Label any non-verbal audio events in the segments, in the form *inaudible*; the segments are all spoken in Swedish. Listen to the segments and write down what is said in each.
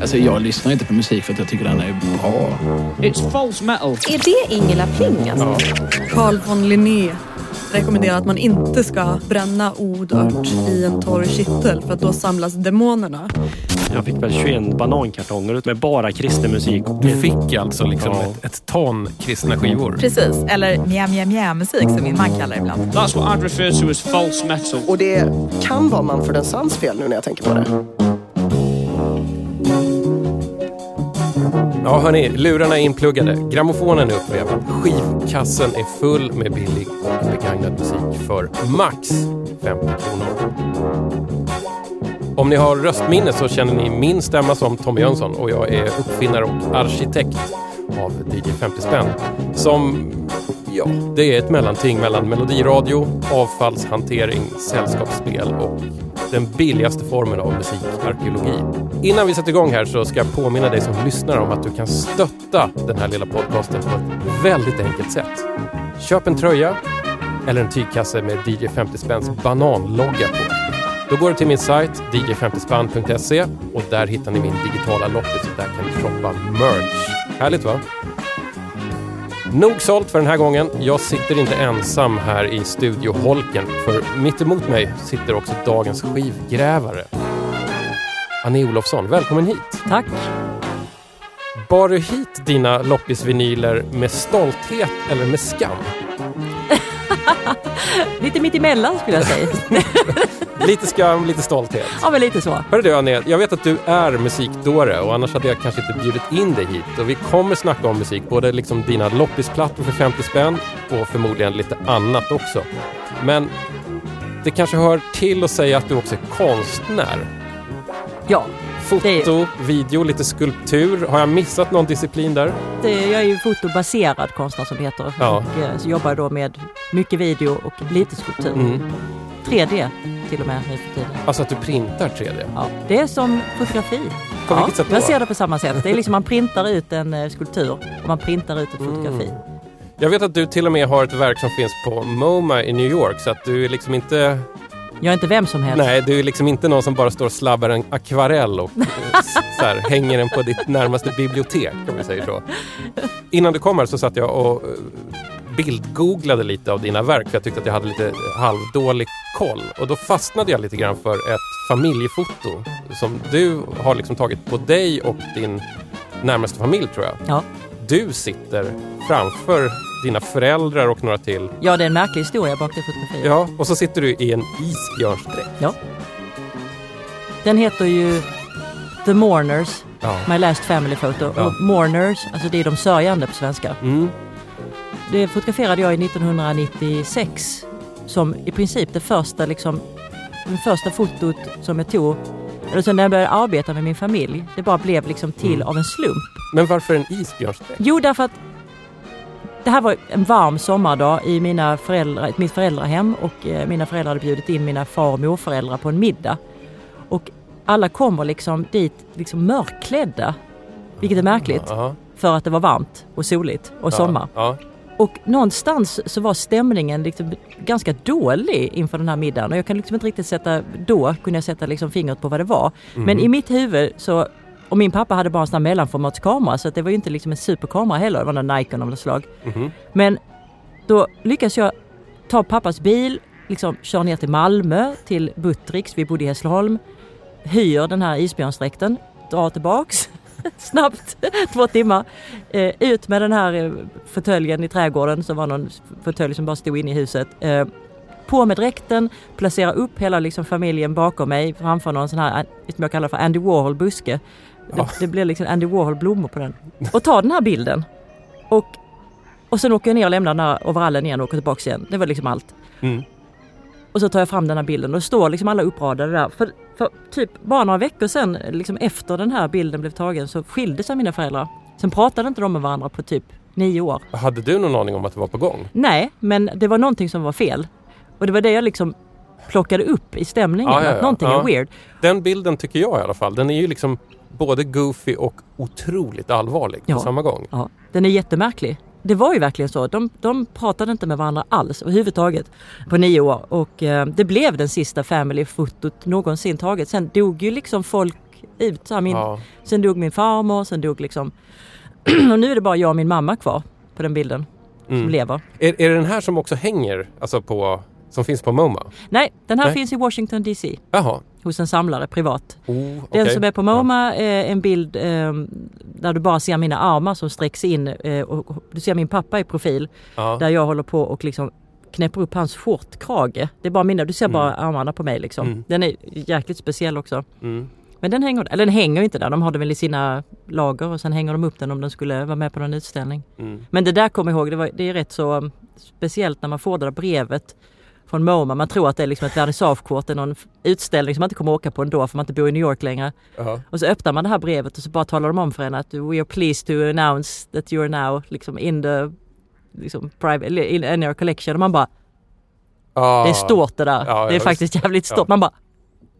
Alltså jag lyssnar inte på musik för att jag tycker den är bra. It's false metal. Är det Ingela Pling alltså? Carl von Linné rekommenderar att man inte ska bränna od och ört i en torr kittel för att då samlas demonerna. Jag fick väl 21 banankartonger med bara kristen musik. Du fick alltså liksom Ja. ett, ett ton kristna skivor. Precis, eller mjä mjä mjä musik som min man kallar det ibland. That's what I'd refer to as false metal. Och det kan vara Mumford Sons fel nu när jag tänker på det. Ja hörni, lurarna är inpluggade, grammofonen är uppvevad, skivkassen är full med billig och begagnad musik för max 50 kronor. Om ni har röstminne så känner ni min stämma som Tommy Jönsson och jag är uppfinnare och arkitekt av DJ 50 spänn. Som, ja, det är ett mellanting mellan melodiradio, avfallshantering, sällskapsspel och den billigaste formen av musikarkeologi. Innan vi sätter igång här så ska jag påminna dig som lyssnar om att du kan stötta den här lilla podcasten på ett väldigt enkelt sätt. Köp en tröja eller en tygkasse med DJ 50 spänns bananlogga på. Då går du till min sajt dj50spann.se och där hittar ni min digitala loppis och där kan du shoppa merch. Härligt va? Nog sålt för den här gången. Jag sitter inte ensam här i studioholken för mitt emot mig sitter också dagens skivgrävare. Annie Olofsson, välkommen hit! Tack. Bar du hit dina loppisvinyler med stolthet eller med skam? *laughs* Lite mitt emellan skulle jag säga. *laughs* Lite skam, lite stolthet. ja, men lite så. Hörru du Anne, jag vet att du är musikdåre och annars hade jag kanske inte bjudit in dig hit. Och vi kommer snacka om musik, både liksom dina loppisplattor för 50 spänn och förmodligen lite annat också. Men det kanske hör till att säga att du också är konstnär. Ja, Foto, video, lite skulptur. Har jag missat någon disciplin där? det, jag är ju fotobaserad konstnär som det heter. Ja. Och, eh, jobbar då med mycket video och lite skulptur. Mm. 3D till och med nu för tiden. Alltså att du printar 3D. Ja, det är som fotografi. På ja, vilket sätt då? Jag ser det på samma sätt. Det är liksom man printar ut en eh, skulptur och man printar ut ett Mm. fotografi. Jag vet att du till och med har ett verk som finns på MoMA i New York så att du är liksom inte Jag är inte vem som helst. Nej, du är liksom inte någon som bara står och slabbar en akvarell och eh, så här, hänger den på ditt närmaste bibliotek om vi säger så. Innan du kom här så satt jag och eh, bildgooglade lite av dina verk för jag tyckte att jag hade lite halvdålig koll. Och då fastnade jag lite grann för ett familjefoto som du har liksom tagit på dig och din närmaste familj tror jag. Ja. Du sitter framför dina föräldrar och några till. ja, det är en märklig historia bak det fotografiet. Ja, och så sitter du i en isbjörnsdräkt. Ja. Den heter ju The Mourners, Ja. My Last Family Photo. Ja. Och Mourners, alltså det är de sörjande på svenska. Mm. Det fotograferade jag i 1996 som i princip det första, liksom, det första fotot som jag tog. Eller så när jag började arbeta med min familj. Det bara blev liksom till Mm. av en slump. Men varför en isbjörnsdräkt? Jo, därför att det här var en varm sommardag i mina föräldrar, mitt föräldrahem och eh, mina föräldrar hade bjudit in mina far och morföräldrar på en middag. Och alla kommer liksom dit liksom mörkklädda, vilket är märkligt Ja, för att det var varmt och soligt och sommar. Ja. Och någonstans så var stämningen liksom ganska dålig inför den här middagen och jag kan liksom inte riktigt sätta, då kunde jag sätta liksom fingret på vad det var. Men Mhm. i mitt huvud så, och min pappa hade bara en sån här mellanformatskamera så det var ju inte liksom en superkamera heller, det var någon Nikon av något slag. Mhm. Men då lyckas jag ta pappas bil, liksom kör ner till Malmö, till Buttricks, vi bodde i Hässleholm, hyr den här isbjörnsdräkten, drar tillbaks *laughs* snabbt, två timmar, eh, ut med den här eh, fåtöljen i trädgården som var någon fåtölj som bara stod inne i huset. Eh, på med dräkten, placera upp hela liksom familjen bakom mig framför någon sån här, eh, som jag kallar för Andy Warhol-buske. Det, Ja. det blir liksom Andy Warhol-blommor på den. Och ta den här bilden. Och, och sen åker jag ner och lämnar den här overallen igen och åker tillbaka igen. Det var liksom allt. Mm. Och så tar jag fram den här bilden och det står liksom alla uppradade där. För, för typ bara några veckor sedan, liksom efter den här bilden blev tagen, så skilde sig mina föräldrar. Sen pratade inte de med varandra på typ nio år. Hade du någon aning om att det var på gång? Nej, men det var någonting som var fel. Och det var det jag liksom plockade upp i stämningen, Ja, ja, ja. att någonting Ja. är weird. Den bilden tycker jag i alla fall. Den är ju liksom både goofy och otroligt allvarlig på samma gång. Ja, den är jättemärklig. Det var ju verkligen så. De, de pratade inte med varandra alls överhuvudtaget på nio år. Och eh, det blev den sista family-fotot någonsin taget. Sen dog ju liksom folk ut. Så min, Ja. Sen dog min farmor, sen dog liksom... *clears throat* och nu är det bara jag och min mamma kvar på den bilden som Mm. lever. Är, är det den här som också hänger, alltså på, som finns på MoMA? Nej, den här Nej. finns i Washington DC Jaha. Hos en samlare privat. Oh, Den okej. som är på MoMA är en bild eh, där du bara ser mina armar som sträcks in eh, och du ser min pappa i profil Ja. där jag håller på och liksom knäpper upp hans skjortkrage. Det är bara mina, du ser bara armarna på mig liksom. Mm. Den är jäkligt speciell också. Mm. Men den hänger, eller den hänger inte där, de har den väl i sina lager och sen hänger de upp den om den skulle vara med på någon utställning. Mm. Men det där kommer jag ihåg, det, var, det är rätt så um, speciellt när man får det där brevet från MoMA. Man tror att det är liksom ett vernissagekort, det är någon utställning som man inte kommer åka på ändå för man inte bor i New York längre. Ja. Och så öppnar man det här brevet och så bara talar de om för en att we are pleased to announce that you are now liksom in the liksom, private, in, in our collection. Och man bara, Ah, det är stort det där. Ja, det är faktiskt jävligt stort. Ja. Man bara,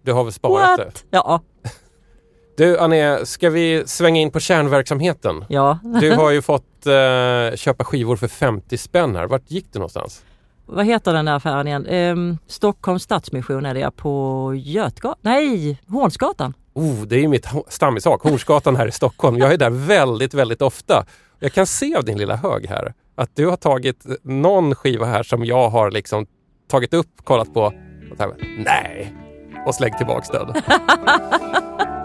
Du har väl sparat det? what? Ja, *laughs* Du Anne, ska vi svänga in på kärnverksamheten? ja. Du har ju *laughs* fått eh, köpa skivor för 50 spänn här. Vart gick du någonstans? Vad heter den där affären igen? Ehm, Stockholms Stadsmission är det på Götgatan? Nej, Hornsgatan. Oh, det är ju mitt stammissak, Hornsgatan här i Stockholm. Jag är där väldigt, väldigt ofta. Jag kan se av din lilla hög här att du har tagit någon skiva här som jag har liksom tagit upp, kollat på och här, nej, och slängt tillbaks den. *laughs*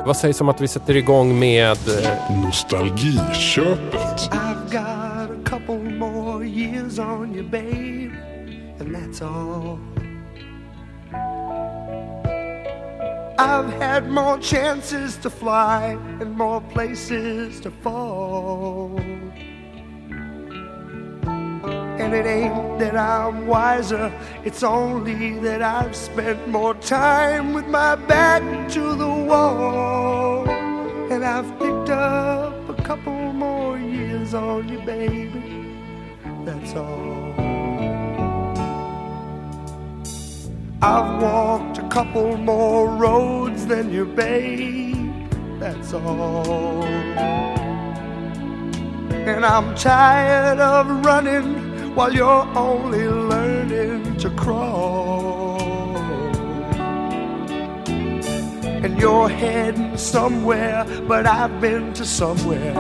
Vad sägs om att vi sätter igång med eh, Nostalgiköpet. I've got a couple more years on you, babe, all. I've had more chances to fly and more places to fall. And it ain't that I'm wiser, it's only that I've spent more time with my back to the wall. And I've picked up a couple more years on you, baby. That's all. I've walked a couple more roads than you, babe. That's all. And I'm tired of running while you're only learning to crawl. And you're heading somewhere, but I've been to somewhere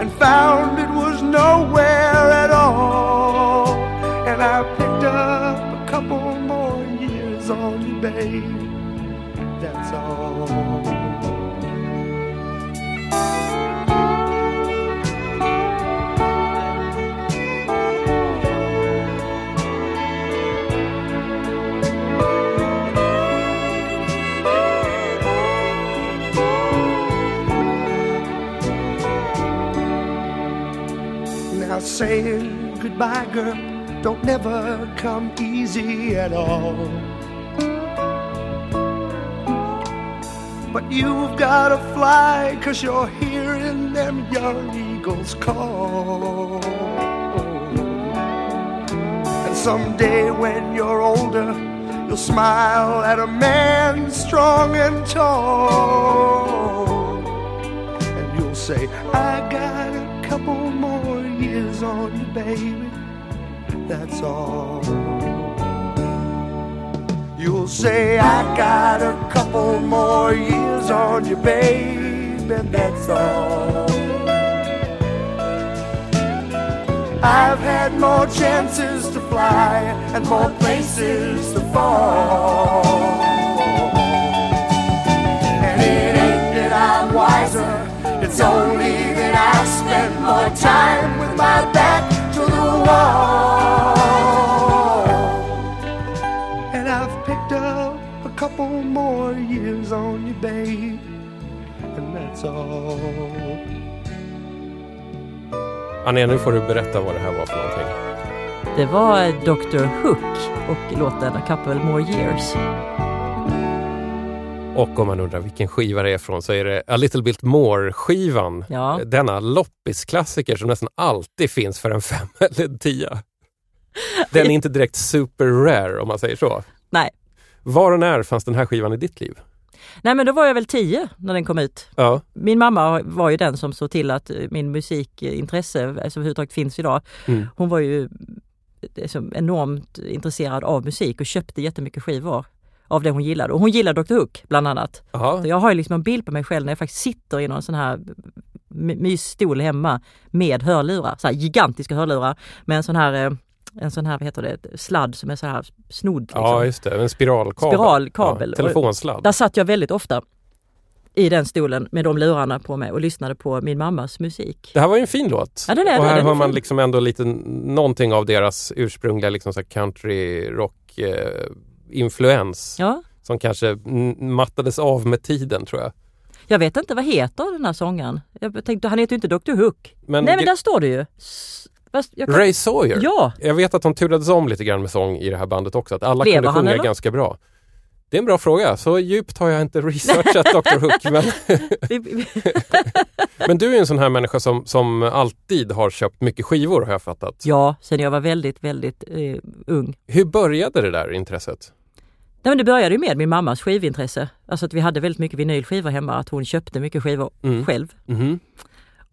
and found it was nowhere at all. And I picked up a couple on you, babe. That's all. Now saying goodbye, girl, don't never come easy at all. But you've gotta fly, cause you're hearing them young eagles call. And someday when you're older, you'll smile at a man strong and tall. And you'll say, I got a couple more years on you, baby. That's all. You'll say, I got a couple more years on you, babe, and that's all. I've had more chances to fly and more places to fall. And it ain't that I'm wiser, it's only that I spent more time with my back to the wall. Couple more years on you, babe, and that's all. Anne, nu får du berätta vad det här var för någonting. Det var Dr Hook och låten A couple more years. Och om man undrar vilken skiva det är från så är det A Little Bit More-skivan. Ja. Denna loppisklassiker som nästan alltid finns för en fem *laughs* eller en tia. Den är inte direkt super rare om man säger så. Nej. Var och när fanns den här skivan i ditt liv? Nej men då var jag väl tio när den kom ut. Ja. Min mamma var ju den som såg till att eh, min musikintresse alltså överhuvudtaget finns idag. Mm. Hon var ju liksom enormt intresserad av musik och köpte jättemycket skivor av det hon gillade. Och hon gillade Dr Hook bland annat. Aha. Så jag har ju liksom en bild på mig själv när jag faktiskt sitter i någon sån här my- mysstol hemma med hörlurar, så gigantiska hörlurar med en sån här eh, en sån här, vad heter det, sladd som är så här snodd. Liksom. Ja, just det. En spiralkabel. Spiralkabel. Ja, telefonsladd. Där satt jag väldigt ofta i den stolen med de lurarna på mig och lyssnade på min mammas musik. Det här var ju en fin låt. Ja, den är och det. här Den är hör man fin. liksom ändå lite någonting av deras ursprungliga liksom country rock eh, influens Ja, som kanske mattades av med tiden tror jag. jag vet inte vad heter den här sångaren. Jag tänkte, han heter ju inte Dr Hook. Men Nej men där står det ju. S- kan- Ray Sawyer. Ja, Jag vet att de turades om lite grann med sång i det här bandet också. Att alla Lever kunde sjunga eller? ganska bra. Det är en bra fråga. Så djupt har jag inte researchat *laughs* Dr Hook. Men, *laughs* men du är en sån här människa som, som alltid har köpt mycket skivor har jag fattat. ja, sen jag var väldigt, väldigt eh, ung. Hur började det där intresset? Nej, men det började ju med min mammas skivintresse. Alltså att vi hade väldigt mycket vinylskivor hemma, att hon köpte mycket skivor Mm. själv. Mhm.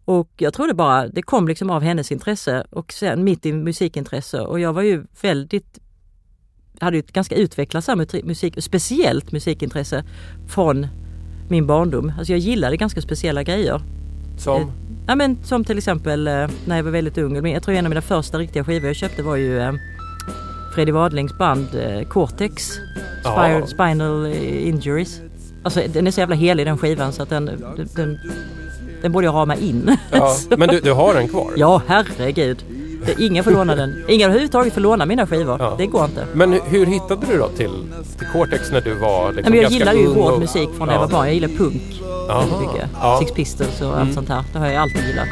Och jag tror det bara, det kom liksom av hennes intresse och sen mitt i musikintresse och jag var ju väldigt hade ju ett ganska utvecklat musik, speciellt musikintresse från min barndom. Alltså jag gillade ganska speciella grejer. Som? Ja men som till exempel eh, när jag var väldigt ung. Jag tror en av mina första riktiga skivor jag köpte var ju eh, Freddie Wadlings band eh, Cortex. Spinal, Ja. Spinal eh, Injuries. Alltså den är så jävla helig den skivan så att den, den, den, borde jag rama in. Ja, *laughs* men du, du har den kvar? Ja, herregud. Det, ingen får låna den. Ingen överhuvudtaget får låna mina skivor. Ja. Det går inte. Men hur, hittade du då till, till Cortex när du var liksom men jag gillar ju hård och- musik från när ja. jag var barn. Jag gillar punk väldigt mycket. Ja. Six Pistols och allt Mm. sånt här. Det har jag alltid gillat.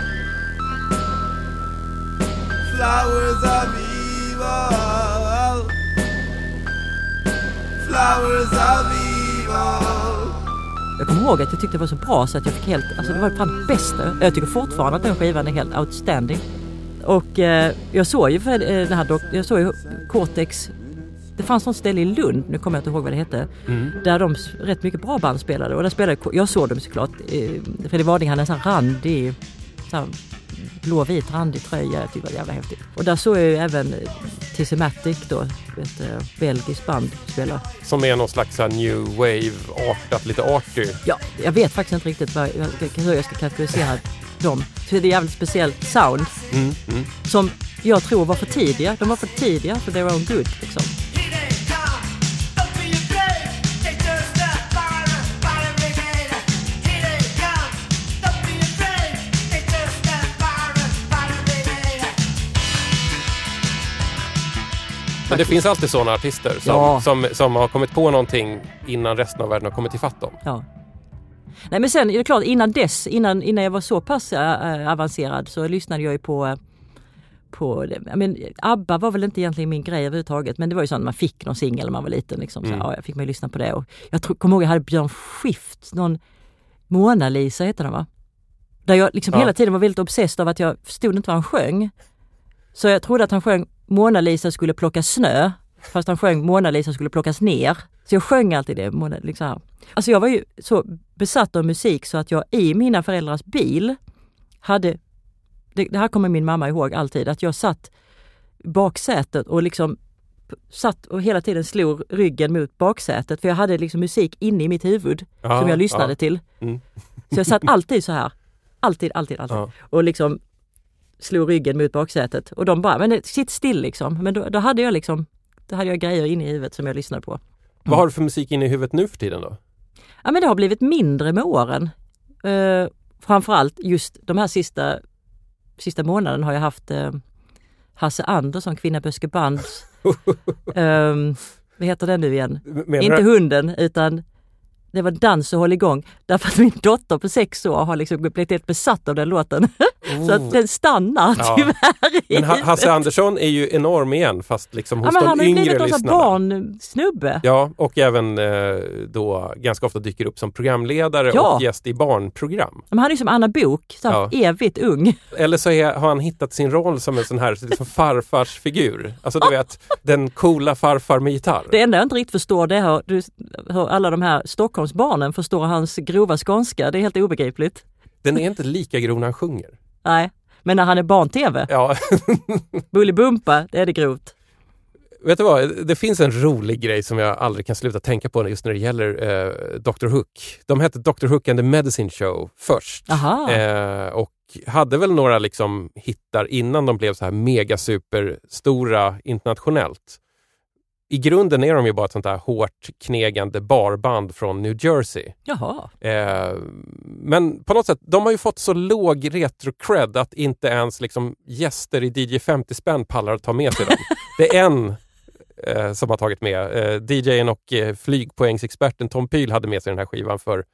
Flowers of evil. Flowers of evil. Jag kommer ihåg att jag tyckte det var så bra så att jag fick helt, alltså det var fan bästa. Jag tycker fortfarande att den skivan är helt outstanding. Och eh, jag såg ju för, eh, den här dok- jag såg ju Cortex, det fanns något ställe i Lund, nu kommer jag inte ihåg vad det hette, Mm. där de rätt mycket bra band spelade. Och där spelade, jag såg dem såklart, eh, Fredrik Wading hade en sån här randig, blå-vit randig tröja, jag tyckte det var jävla häftigt. Och där såg jag ju även eh, Tissematic då, ett eh, belgiskt band spela. Som är någon slags här new wave-artat, lite arty. Ja, jag vet faktiskt inte riktigt vad, jag- hur jag ska kategorisera dem. Så det är ett jävligt speciellt sound Mm, mm. som jag tror var för tidiga. De var för tidiga för their own good. Liksom. Men det finns alltid sådana artister som, Ja. som, som har kommit på någonting innan resten av världen har kommit ifatt dem. Ja. Nej men sen är det klart innan dess, innan, innan jag var så pass äh, avancerad så lyssnade jag ju på på, men, ABBA var väl inte egentligen min grej överhuvudtaget men det var ju så att man fick någon singel när man var liten. Liksom, så, Mm. ja, jag fick mig lyssna på det. Och jag tror, kommer ihåg jag hade Björn Skifs, någon Mona Lisa heter den va? Där jag liksom Ja. hela tiden var väldigt obsessed av att jag förstod inte vad han sjöng. Så jag trodde att han sjöng Mona Lisa skulle plocka snö fast han sjöng Mona Lisa skulle plockas ner. Så jag sjöng alltid det. Mona, liksom. Alltså jag var ju så besatt av musik så att jag i mina föräldrars bil hade, det, det här kommer min mamma ihåg alltid, att jag satt baksätet och liksom satt och hela tiden slog ryggen mot baksätet för jag hade liksom musik inne i mitt huvud Ja, som jag lyssnade ja. till. Mm. Så jag satt alltid så här. Alltid, alltid, alltid. Ja. Och liksom slog ryggen mot baksätet. Och de bara, men det- sitt still liksom. Men då, då hade jag liksom, då hade jag grejer inne i huvudet som jag lyssnade på. Vad har du för musik inne i huvudet nu för tiden då? Ja men det har blivit mindre med åren. Uh, framförallt just de här sista, sista månaden har jag haft eh, Hasse Andersson, Kvinna Böske Bands. *laughs* um, vad heter den nu igen? Menar Inte du- hunden utan det var Dans och håll igång. Därför att min dotter på sex år har liksom blivit helt besatt av den låten. *laughs* Så att den stannar Ja. tyvärr. Men Ha- Hasse. Andersson är ju enorm igen fast liksom ja, hos Han de har yngre blivit någon sån lyssnarna. barnsnubbe. Ja, och även eh, då ganska ofta dyker upp som programledare Ja. och gäst i barnprogram. Men han är som Anna Bok, så här evigt ung. Eller så är, har han hittat sin roll som en sån här liksom farfarsfigur. Alltså du vet, den coola farfar med gitarr. Det enda jag inte riktigt förstår det är hur alla de här Stockholmsbarnen förstår hans grova skånska. Det är helt obegripligt. Den är inte lika grov när han sjunger. Nej, men när han är barn-tv, Ja, *laughs* Bullybumpa, det är det grovt. vet du vad? Det finns en rolig grej som jag aldrig kan sluta tänka på just när det gäller eh, Dr Hook. De hette Dr Hook and the Medicine Show först. Eh, och hade väl några liksom hittar innan de blev så här mega super stora internationellt. I grunden är de ju bara ett sånt här hårt knegande barband från New Jersey. Jaha. Eh, men på något sätt, de har ju fått så låg retro-cred att inte ens liksom gäster i DJ 50 spänn pallar att ta med sig dem. *laughs* Det är en eh, som har tagit med. Eh, DJn och eh, flygpoängsexperten Tom Pyl hade med sig den här skivan för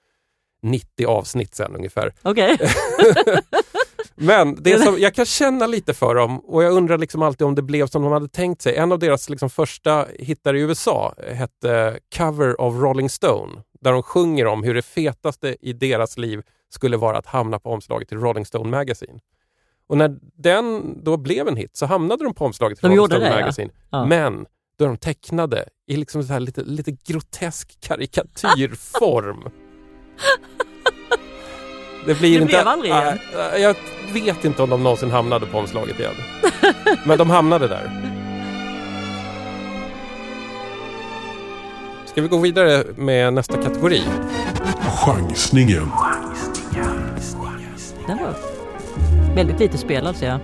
90 avsnitt sen ungefär. Okej. *laughs* *laughs* Men det *laughs* som, jag kan känna lite för dem och jag undrar liksom alltid om det blev som de hade tänkt sig. En av deras liksom första hittar i USA hette Cover of Rolling Stone där de sjunger om hur det fetaste i deras liv skulle vara att hamna på omslaget till Rolling Stone Magazine. Och när den då blev en hit så hamnade de på omslaget till De Rolling Stone det, ja. Magazine. Ja. Men då de tecknade i liksom så här lite, lite grotesk karikatyrform. *laughs* Det blir Det inte... blev aldrig igen. Jag vet inte om de någonsin hamnade på omslaget igen. *laughs* Men de hamnade där. Ska vi gå vidare med nästa kategori? Chansningen. Den var väldigt lite spelad ser jag.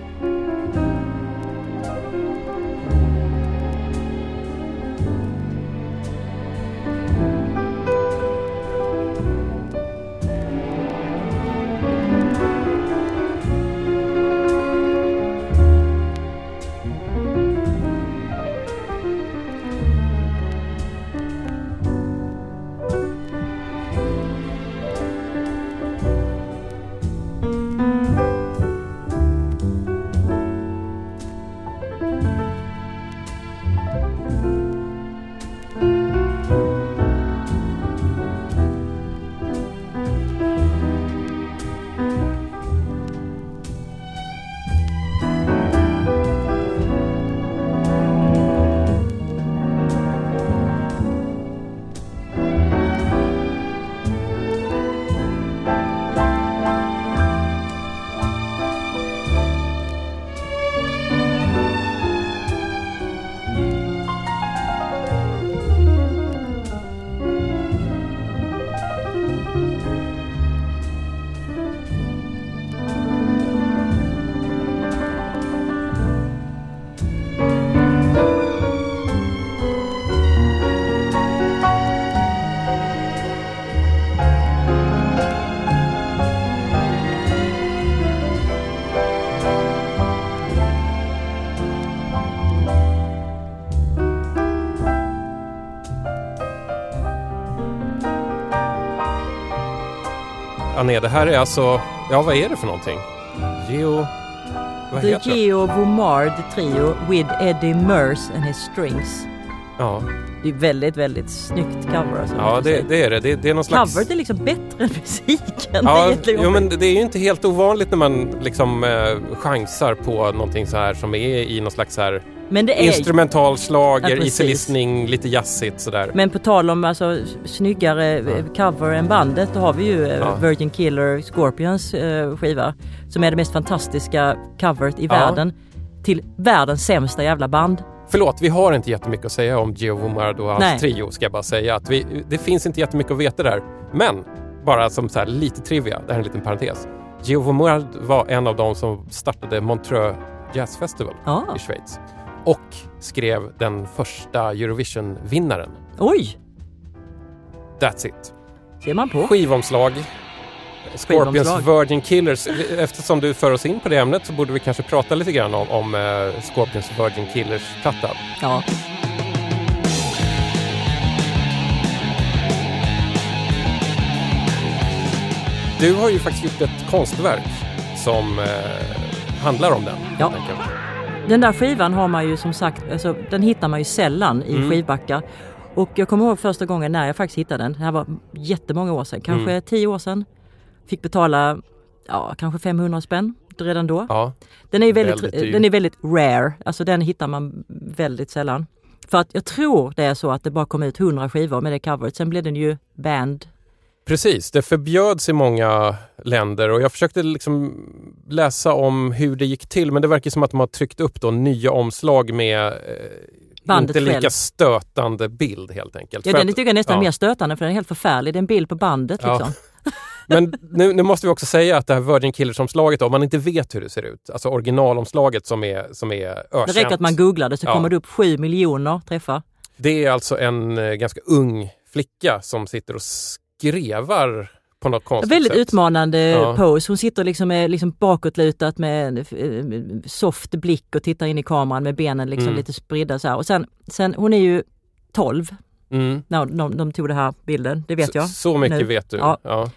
Anne, det här är alltså... Ja, vad är det för någonting? Geo... Vad The heter det? Geo Vomard Trio with Eddie Merce and his strings. Ja, Det är väldigt, väldigt snyggt cover. Alltså, ja det, det är det. det. Det är någon slags... Coveret är liksom bättre än *laughs* musiken. Det är Ja, egentligen- jo, men det är ju inte helt ovanligt när man liksom eh, chansar på någonting så här som är i någon slags så här Men det är- instrumental slager, Ja, listening, lite jazzigt sådär. Men på tal om alltså, snyggare eh, cover än bandet, då har vi ju eh, Ja. Virgin Killer Scorpions eh, skiva. Som är det mest fantastiska coveret i Ja. världen. Till världens sämsta jävla band. Förlåt, vi har inte jättemycket att säga om Gio Vomard och hans Nej. trio, ska jag bara säga. Att vi, det finns inte jättemycket att veta där. Men, bara som så här lite trivia, det här är en liten parentes. Gio Vomard var en av de som startade Montreux Jazz Festival Ja. i Schweiz. Och skrev den första Eurovision-vinnaren. Oj! That's it. Ser man på. Skivomslag. Scorpions Skivomslag. Virgin Killers. Eftersom du för oss in på det ämnet så borde vi kanske prata lite grann om, om eh, Scorpions Virgin Killers-plattan. Ja. Du har ju faktiskt gjort ett konstverk som eh, handlar om den. Ja. Den där skivan har man ju som sagt, alltså, den hittar man ju sällan i Mm. skivbackar. Och jag kommer ihåg första gången när jag faktiskt hittade den. Det här var jättemånga år sedan, kanske Mm. tio år sedan. Fick betala ja, kanske 500 spänn redan då. Ja, Den är ju väldigt, väldigt den är väldigt rare, alltså den hittar man väldigt sällan. För att jag tror det är så att det bara kom ut 100 skivor med det coveret, sen blev den ju banned. Precis, det förbjöds i många länder och jag försökte liksom läsa om hur det gick till men det verkar som att de har tryckt upp då nya omslag med eh, Bandet inte lika själv. stötande bild helt enkelt. Ja, För den att- tycker jag nästan ja. mer stötande för den är helt förfärlig. Det är en bild på bandet Ja. liksom. *laughs* Men nu, nu måste vi också säga att det här Virgin Killers-omslaget, om man inte vet hur det ser ut, alltså originalomslaget som är, som är ökänt. Det räcker att man googlar det så Ja. kommer det upp 7 miljoner träffar. Det är alltså en eh, ganska ung flicka som sitter och skrevar på något konstigt Väldigt sätt. utmanande Ja. pose. Hon sitter liksom, med, liksom bakåtlutat med en eh, soft blick och tittar in i kameran med benen liksom Mm. lite spridda så här. Och sen, sen, hon är ju 12 Mm. när de, de tog den här bilden, det vet Så, jag. så mycket nu. vet du. Ja. Ja.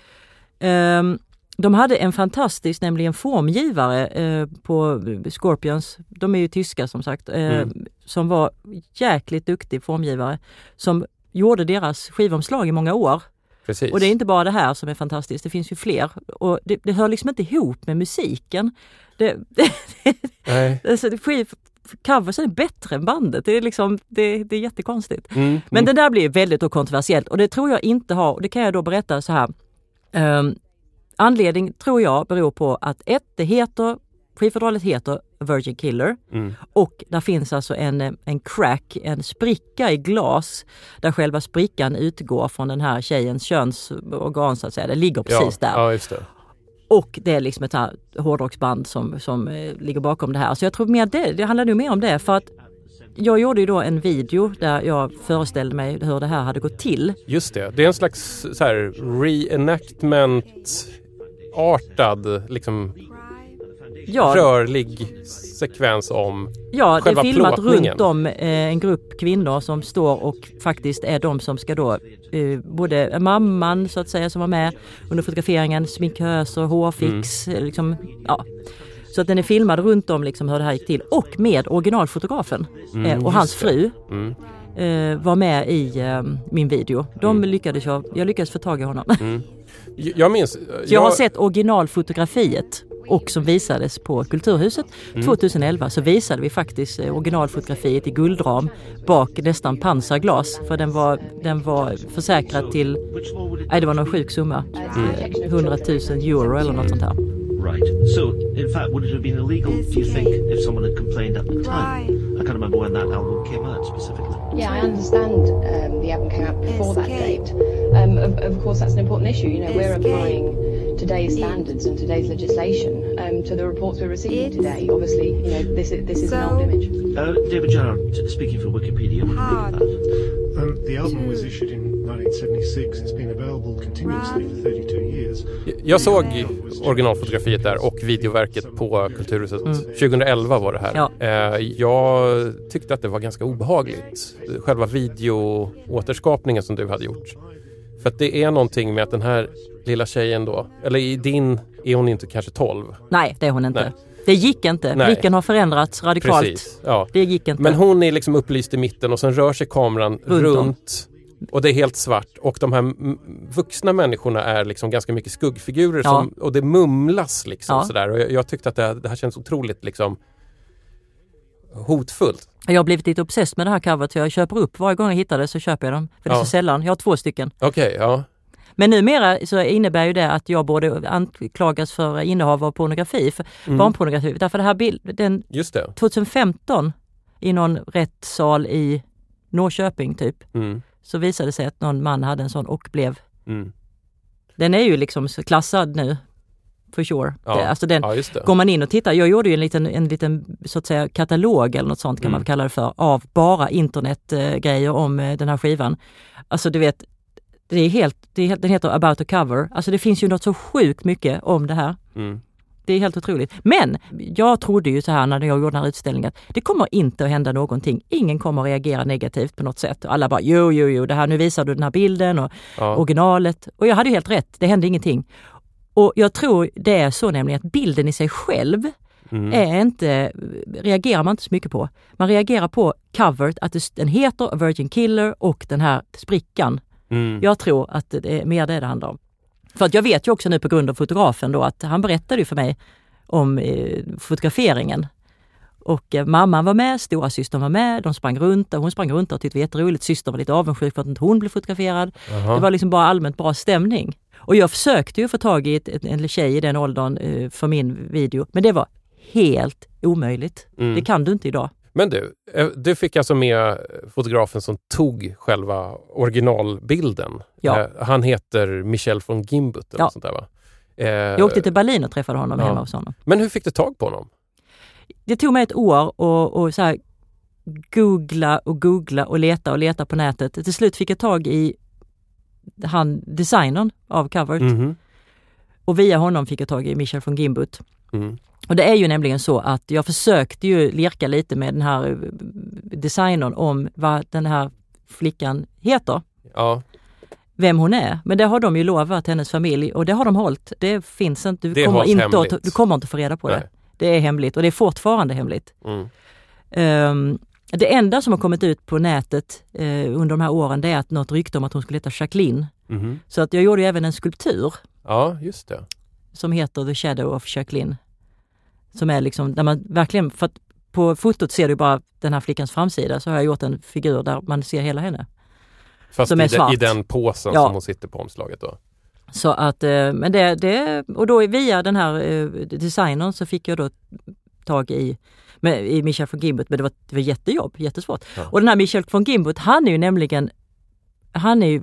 Ehm, de hade en fantastisk, nämligen formgivare eh, på Scorpions. De är ju tyska som sagt. Eh, Mm. Som var jäkligt duktig formgivare. Som gjorde deras skivomslag i många år. Precis. Och det är inte bara det här som är fantastiskt, det finns ju fler. Och det, det hör liksom inte ihop med musiken. Det, *laughs* Nej. alltså, det skiv, coversen är bättre än bandet. Det är, liksom, det, det är jättekonstigt. Mm. Men mm. det där blir väldigt då kontroversiellt och det tror jag inte har, och det kan jag då berätta så här. Um, anledning tror jag beror på att ett, det heter, skivfodralet heter Virgin Killer Mm. och där finns alltså en, en crack, en spricka i glas där själva sprickan utgår från den här tjejens könsorgan så att säga. Det ligger precis ja. där. Ja, just det. Och det är liksom ett här hårdrocksband som, som eh, ligger bakom det här. Så jag tror mer det, det handlar nog mer om det för att jag gjorde ju då en video där jag föreställde mig hur det här hade gått till. Just det. Det är en slags så här reenactment artad, liksom Ja, rörlig sekvens om ja det är själva filmat plåtningen. runt om eh, en grupp kvinnor som står och faktiskt är de som ska då, eh, både mamman så att säga som var med under fotograferingen, sminköser, hårfix, Mm. eh, liksom, ja. Så att den är filmad runt om liksom hur det här gick till och med originalfotografen Mm, och hans fru. Mm. var med i min video. De Mm. lyckades jag, jag lyckades få tag i honom. Mm. Jag minns... *laughs* Så jag har sett originalfotografiet och som visades på Kulturhuset Mm. 2011 så visade vi faktiskt eh, originalfotografiet i guldram bak nästan pansarglas för den var, den var försäkrad till, nej det var någon sjuk summa, eh, 100 000 euro eller något sånt här. Right. So, in fact, would it have been illegal, do you think, if someone had complained at the time? I can't remember when that album came out specifically. Yeah, I understand um, the album came out before that date. Um, of, of course, that's an important issue. You know, we're applying today's standards and today's legislation um, to the reports we're receiving today. Obviously, you know, this is, this is an old image. Uh, David Gerrard, speaking for Wikipedia, what do you make of that? Um, the album was issued in 1976. It's been available continuously for 32 years. Jag såg originalfotografiet där och videoverket på Kulturhuset. Mm. 2011 var det här. Ja. Eh, Jag tyckte att det var ganska obehagligt. Själva videoåterskapningen som du hade gjort. För att det är någonting med att den här lilla tjejen då, eller i din är hon inte kanske 12. Nej, det är hon inte. Nej. Det gick inte. Nej. Blicken har förändrats radikalt. Precis. Ja. Det gick inte. Men hon är liksom upplyst i mitten och sen rör sig kameran Runt runt, och det är helt svart och de här vuxna människorna är liksom ganska mycket skuggfigurer Ja. som, och det mumlas liksom Ja. sådär och jag, jag tyckte att det här, det här känns otroligt liksom hotfullt. Jag har blivit lite obsessed med det här coveret så jag köper upp varje gång jag hittar det så köper jag dem. För det är Ja. så sällan. Jag har två stycken. Okej, ja. Men numera så innebär ju det att jag borde anklagas för innehav av pornografi, för Mm. barnpornografi. Därför det här bild, den Just det. 2015 i någon rättssal i Norrköping typ, Mm. så visade det sig att någon man hade en sån och blev, Mm. den är ju liksom klassad nu. For sure. Ja. Det, alltså den, Ja. Går man in och tittar, jag gjorde ju en liten, en liten så att säga katalog eller något sånt kan Mm. man kalla det för, av bara internetgrejer om eh, den här skivan. Alltså du vet, det är helt, det är helt, den heter About a cover. Alltså det finns ju något så sjukt mycket om det här. Mm. Det är helt otroligt. Men jag trodde ju så här när jag gjorde den här utställningen, att det kommer inte att hända någonting. Ingen kommer att reagera negativt på något sätt. Och alla bara jo, jo, jo, det här, nu visar du den här bilden och Ja. originalet. Och jag hade ju helt rätt, det hände ingenting. Och jag tror det är så nämligen att bilden i sig själv Mm. är inte, reagerar man inte så mycket på. Man reagerar på coveret, att det, den heter Virgin Killer och den här sprickan. Mm. Jag tror att det är mer det det handlar om. För att jag vet ju också nu på grund av fotografen då att han berättade ju för mig om eh, fotograferingen. Och eh, mamman var med, stora systern var med, de sprang runt och hon sprang runt och tyckte det var jätteroligt. Systern var lite avundsjuk för att inte hon blev fotograferad. Jaha. Det var liksom bara allmänt bra stämning. Och jag försökte ju få tag i ett, ett, en tjej i den åldern eh, för min video, men det var helt omöjligt. Mm. Det kan du inte idag. Men du, eh, du fick alltså med fotografen som tog själva originalbilden. Ja. Eh, Han heter Michel von Gimbut eller Ja. sånt där va? Eh, Jag åkte till Berlin och träffade honom ja. hemma hos honom. Men hur fick du tag på honom? Det tog mig ett år och, och så här, googla och googla och leta och leta på nätet. Till slut fick jag tag i han, designern av coveret Mhm. Och via honom fick jag tag i Michel von Gimbut. Mm. Och det är ju nämligen så att jag försökte ju lirka lite med den här eh, designern om vad den här flickan heter, Ja, vem hon är. Men det har de ju lovat hennes familj och det har de hållit. Det finns inte, du, Det kommer inte, att, du kommer inte få reda på Nej. det. Det är hemligt och det är fortfarande hemligt. mm. Ehm, det enda som har kommit ut på nätet eh, under de här åren det är att något rykte om att hon skulle heta Jacqueline. Mhm. Så att jag gjorde även en skulptur ja just det. som heter The Shadow of Jacqueline. Som är liksom, där man verkligen, för att på fotot ser du bara den här flickans framsida, så har jag gjort en figur där man ser hela henne. Fast Som i, är svart. i den påsen Ja. som hon sitter på omslaget då. Så att, eh, men det, det, och då via den här eh, designern så fick jag då tag i, med, i Michel von Gimbut, men det var, det var jättejobb, jättesvårt. Ja. Och den här Michel von Gimbut, han är ju nämligen, han är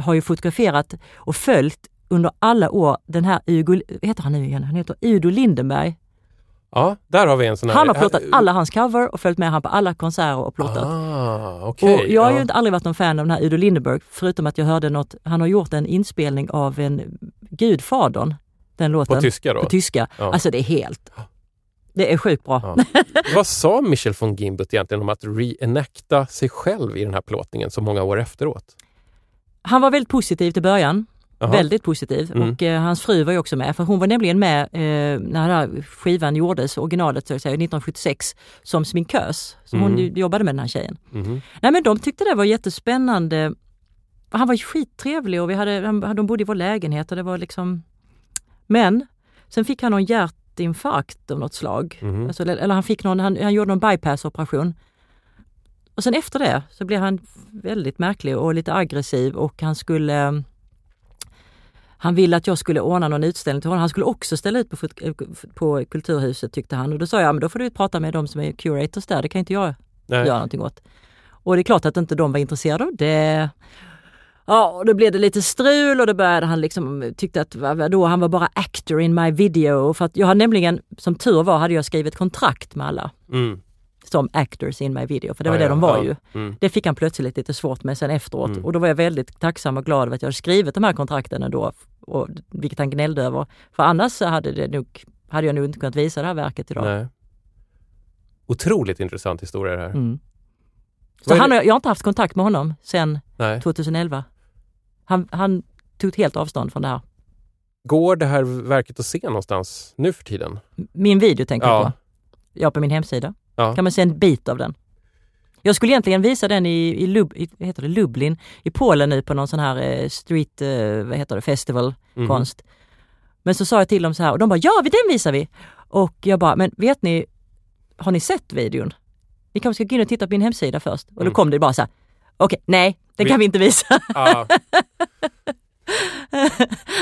har ju fotograferat och följt under alla år den här Ugo, heter han nu igen? Han heter Udo Lindenberg. Ja, där har vi en sån här... Han har plåtat alla hans cover och följt med han på alla konserter och plåtat. Ah, okej. Och jag har ju ja. aldrig varit någon fan av den här Udo Lindenberg, förutom att jag hörde något, han har gjort en inspelning av en Gudfadern, den låten. På tyska då? På tyska. Ja. Alltså det är helt, det är sjukt bra. Ja. Vad sa Michel von Gimbut egentligen om att reenacta sig själv i den här plåtningen så många år efteråt? Han var väldigt positiv till början. Jaha. Väldigt positiv. Mm. Och eh, hans fru var ju också med, för hon var nämligen med eh, när den här skivan gjordes, originalet så att säga, 1976, som sminkös. Så hon Mm. ju jobbade med den här tjejen. Mhm. Nej men de tyckte det var jättespännande. Han var skittrevlig och vi hade, han- de bodde i vår lägenhet och det var liksom... Men sen fick han någon hjärtinfarkt av något slag. Mhm. Alltså, eller han fick någon, han, han gjorde någon bypassoperation. Och sen efter det så blev han väldigt märklig och lite aggressiv och han skulle han ville att jag skulle ordna någon utställning till honom. Han skulle också ställa ut på, eh, på Kulturhuset tyckte han. Och då sa jag, men då får du prata med de som är curators där, det kan inte jag Nej. göra någonting åt. Och det är klart att inte de var intresserade av det. Ja, och då blev det lite strul och då började han liksom tyckte att då han var bara actor in my video. För att jag hade nämligen, som tur var, hade jag skrivit kontrakt med alla Mm. Som actors in my video, för det var Ja, det ja, de var ja. ju. Mm. Det fick han plötsligt lite svårt med sen efteråt Mm. och då var jag väldigt tacksam och glad över att jag skrivit de här kontrakten ändå, och, vilket han gnällde över. För annars hade, det nog, hade jag nog inte kunnat visa det här verket idag. Nej. Otroligt intressant historia det här. Mm. Så han, jag har inte haft kontakt med honom sedan Nej. 2011. Han, han tog helt avstånd från det här. Går det här verket att se någonstans nu för tiden? Min video tänker Ja. du på? Ja, på min hemsida. Ja. kan man se en bit av den. Jag skulle egentligen visa den i, i, Lub, i heter det, Lublin i Polen nu på någon sån här eh, street, eh, vad heter det, festival, Mhm. konst. Men så sa jag till dem så här och de bara ja, den visar vi! Och jag bara, men vet ni, har ni sett videon? Ni kanske ska gå in och titta på min hemsida först. Och då Mm. kom det bara så här, okej, nej, den Vi- kan vi inte visa. Ja. *laughs*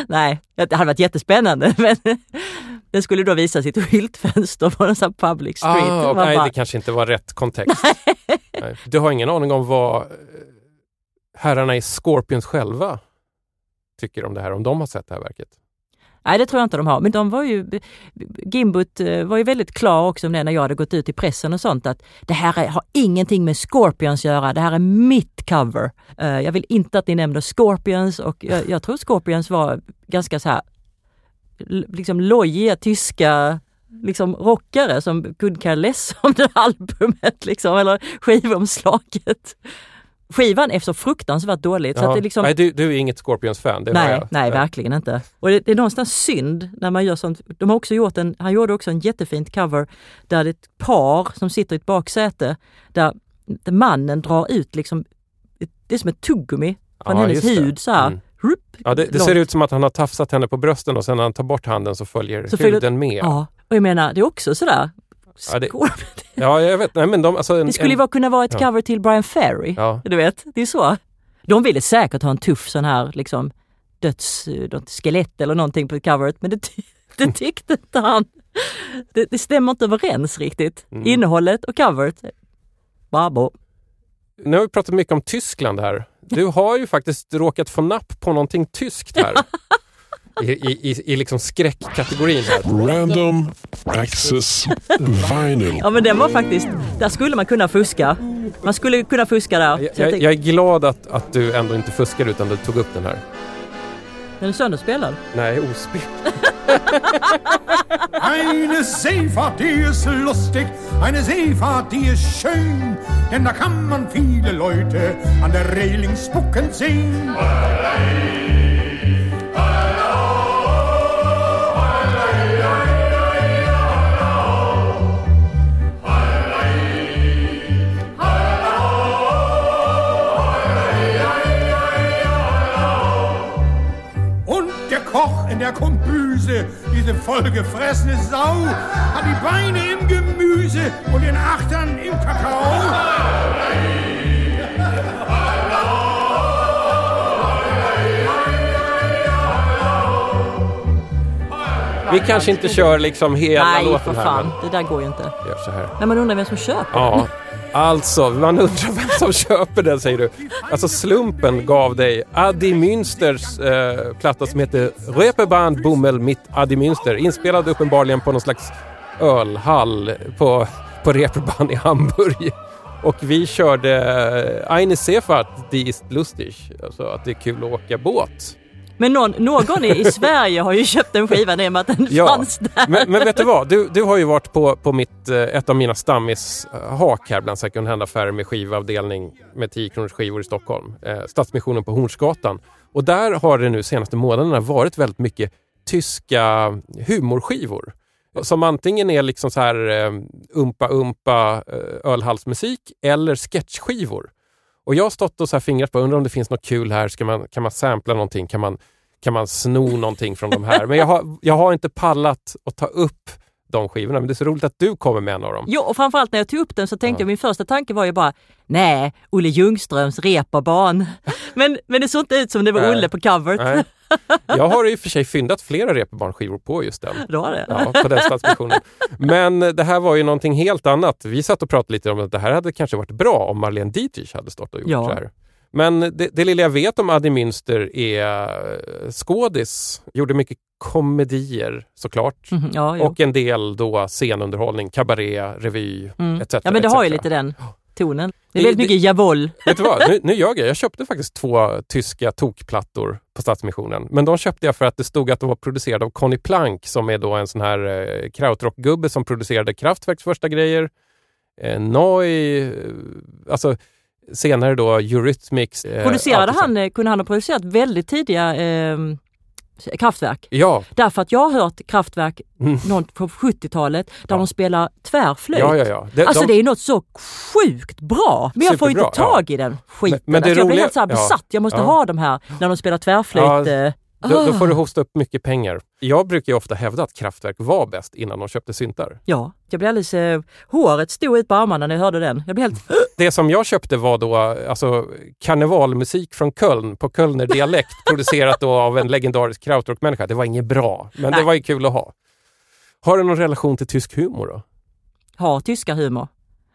nej, det hade varit jättespännande *laughs* men den skulle då visa sitt skyltfönster på en sån public street. Ah, Man nej, bara, det kanske inte var rätt kontext. nej. Du har ingen aning om vad eh, herrarna i Scorpions själva tycker om det här, om de har sett det här verket? Nej, det tror jag inte de har. Men de var ju, Gimbut eh, var ju väldigt klar också om det när jag hade gått ut i pressen och sånt att det här är, har ingenting med Scorpions att göra. Det här är mitt cover. Eh, Jag vill inte att ni nämner Scorpions och jag, jag tror Scorpions var ganska så här liksom lojiga tyska liksom rockare som kunde care less *laughs* om det albumet liksom, eller skivomslaget. skivan är så fruktansvärt dåligt. Så att det liksom, Nej, du, du är inget Scorpions-fan, nej, nej, verkligen inte. Och det, det är någonstans synd när man gör sånt. De har också gjort en, han gjorde också en jättefint cover där det är ett par som sitter i ett baksäte där, mannen drar ut liksom, det är som ett tuggummi från Ja, hennes hud så här. Mm. Rup, Ja, det, det ser ut som att han har tafsat henne på brösten och sen när han tar bort handen så följer Så följer- huden med. Ja, och jag menar det är också sådär. Ja, det, ja jag vet. Nej, men de, alltså en, Det skulle ju en, kunna vara ett ja. cover till Brian Ferry. Ja. Du vet, det är så. De ville säkert ha en tuff sån här liksom döds, något skelett eller någonting på coveret men det, *laughs* det tyckte inte han. Det, det stämmer inte överens riktigt. Mm. Innehållet och coveret. Babo. Nu har vi pratat mycket om Tyskland här. Du har ju faktiskt råkat få napp på någonting tyskt här. *laughs* I, i, i, i liksom skräckkategorin här. Random Access Vinyl. Ja men den var faktiskt, där skulle man kunna fuska. Man skulle kunna fuska där. Jag Jag, jag är glad att, att du ändå inte fuskar utan du tog upp den här. Den är sönderspelad. Nej, ospel. *laughs* Eine Seefahrt, die ist lustig, eine Seefahrt, die ist schön, denn da kann man viele Leute an der Reling spucken sehen. Koch in der Kombüse, diese vollgefressene Sau, hat die Beine im Gemüse und den Achtern im Kakao. Vi kanske inte kör liksom hela Nej för låten här. fan, Men det där går ju inte. gör så här. Men man undrar vem som köper Ja, alltså man undrar vem som köper den säger du. Alltså slumpen gav dig Adi Münsters eh, platta som heter Röpeband Bummel mit Adi Münster. Inspelad uppenbarligen på någon slags ölhall på, på Reeperbahn i Hamburg. Och vi körde eh, Eine Seefahrt, die ist lustig. Alltså att det är kul att åka båt. Men någon, någon i, Sverige har ju köpt den skivan i och med att den Ja, fanns där. men, men vet du vad? Du, du har ju varit på, på mitt, eh, ett av mina stammishak här bland second hand-affärer med skivavdelning med 10 kronors skivor i Stockholm. Eh, Stadsmissionen på Hornsgatan. Och där har det nu senaste månaderna varit väldigt mycket tyska humorskivor. Som antingen är liksom så här eh, umpa-umpa eh, ölhalsmusik eller sketchskivor. Och jag har stått och så här fingrat på, undrar om det finns något kul här, Ska man, kan man sampla någonting, kan man, kan man sno någonting från de här? Men jag har, jag har inte pallat att ta upp de skivorna, men det är så roligt att du kommer med en av dem. Jo, och framförallt när jag tog upp den så tänkte jag, min första tanke var ju bara, nej, Olle Ljungströms reeperbahn. *laughs* Men, men det såg inte ut som det var Nej. Olle på coveret. Nej. Jag har i och för sig fyndat flera reeperbahn-skivor på just den. Du har det? Ja, på den Stadsmissionen. Men det här var ju någonting helt annat. Vi satt och pratade lite om att det här hade kanske varit bra om Marlene Dietrich hade stått och gjort Ja. så här. Men det, det lilla jag vet om Adi Münster är eh, skådis, gjorde mycket komedier såklart. Mhm, ja, och en del då scenunderhållning, kabaré, revy Mm. etc. Ja men det har ju lite den tonen. Det är väldigt mycket javol. Vet du vad? Nu, *laughs* nu jag. Jag köpte faktiskt två tyska tokplattor på Stadsmissionen. Men de köpte jag för att det stod att de var producerade av Conny Plank som är då en sån här eh, krautrockgubbe som producerade Kraftwerks första grejer. Eh, Noi, eh, alltså senare då Eurythmics. eh, Producerade han, eh, kunde han ha producerat väldigt tidiga eh, kraftverk? Ja. Därför att jag har hört kraftverk Mm. på 70-talet där de spelar tvärflöjt. Ja, ja, ja. Det- alltså de- det är något så sjukt bra. Men jag får Superbra, inte tag i den skiten. Men- men det alltså jag blir roliga- helt så ja. besatt. Jag måste Ja. ha de här när de spelar tvärflöjt. Då, då får du Ah. hosta upp mycket pengar. Jag brukar ju ofta hävda att Kraftwerk var bäst innan de köpte syntar. Ja, jag blev alldeles... Eh, håret stod ut på armarna när jag hörde den. Jag blev helt... Det som jag köpte var då alltså, karnevalmusik från Köln på Kölner dialekt *laughs* producerat då av en legendarisk krautrockmänniska. Det var inget bra, men det Nej. var ju kul att ha. Har du någon relation till tysk humor då? Har tyska humor.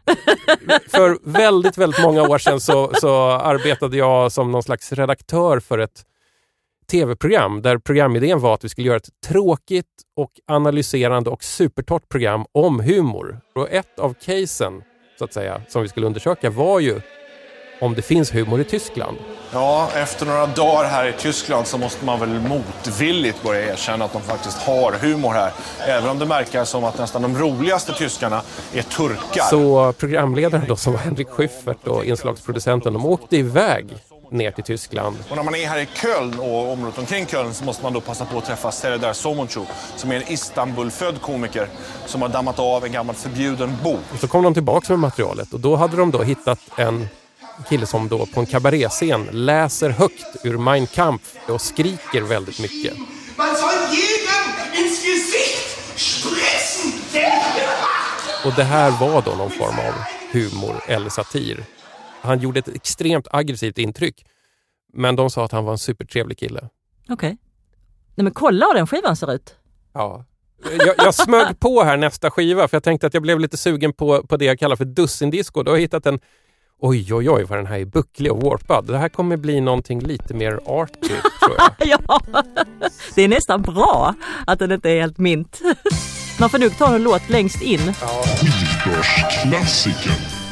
*laughs* För väldigt, väldigt många år sedan så, så arbetade jag som någon slags redaktör för ett tv-program där programidén var att vi skulle göra ett tråkigt och analyserande och supertorrt program om humor. Och ett av casen, så att säga, som vi skulle undersöka var ju om det finns humor i Tyskland. Ja, efter några dagar här i Tyskland så måste man väl motvilligt börja erkänna att de faktiskt har humor här. Även om det verkar som att nästan de roligaste tyskarna är turkar. Så programledaren då som var Henrik Schyffert och inslagsproducenten, de åkte iväg ner till Tyskland. Och när man är här i Köln och området omkring Köln så måste man då passa på att träffa Serdar Somuncu som är en Istanbul-född komiker som har dammat av en gammal förbjuden bok. Och så kom de tillbaka med materialet och då hade de då hittat en kille som då på en kabaréscen läser högt ur Mein Kampf och skriker väldigt mycket. Och det här var då någon form av humor eller satir. Han gjorde ett extremt aggressivt intryck. Men de sa att han var en supertrevlig kille. Okej. Nej men kolla hur den skivan ser ut. Ja. Jag, jag smög på här nästa skiva för jag tänkte att jag blev lite sugen på, på det jag kallar för dussindisco. Då har jag hittat en Oj, oj, oj vad den här är bucklig och warpad. Det här kommer bli någonting lite mer arty, tror jag. *laughs* ja, det är nästan bra att den inte är helt mint. Man får nog ta en låt längst in. Skivbörsklassiker.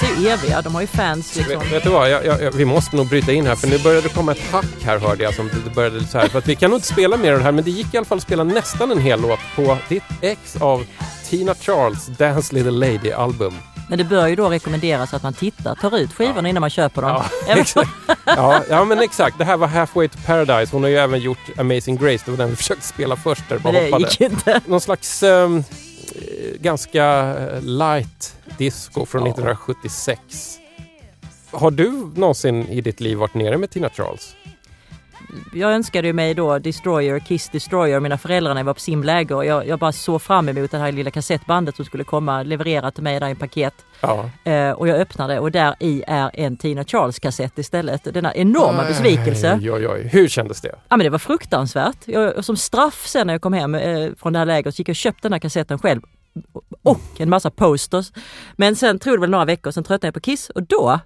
Kiss är eviga, de har ju fans liksom. Vet, vet du vad, jag, jag, vi måste nog bryta in här för nu började det komma ett hack här hörde jag. Som det började så här, för att vi kan nog inte spela mer av det här men det gick i alla fall att spela nästan en hel låt på ditt ex av Tina Charles Dance Little Lady album. Men det bör ju då rekommenderas att man tittar, tar ut skivorna innan man köper dem. Även- Exakt. Ja, ja men exakt, det här var Halfway to Paradise. Hon har ju även gjort Amazing Grace, det var den vi försökte spela först där, Men det hoppade. gick inte. Någon slags ehm, eh, ganska eh, light disco från 1976. Har du någonsin i ditt liv varit nere med Tina Charles? Jag önskade mig då Destroyer, Kiss Destroyer, mina föräldrar när jag var på simläger och jag, jag bara såg fram emot det här lilla kassettbandet som skulle komma leverera till mig där i en paket. Ja. Eh, och jag öppnade och där i är en Tina Charles kassett istället. Denna enorma besvikelse. Oj, oj, oj. Hur kändes det? Ja men det var fruktansvärt. Jag, som straff sen när jag kom hem eh, från det här lägret så gick jag och köpte den här kassetten själv. Och en massa posters. Men sen tror det väl några veckor, sen tröttnade jag på Kiss och då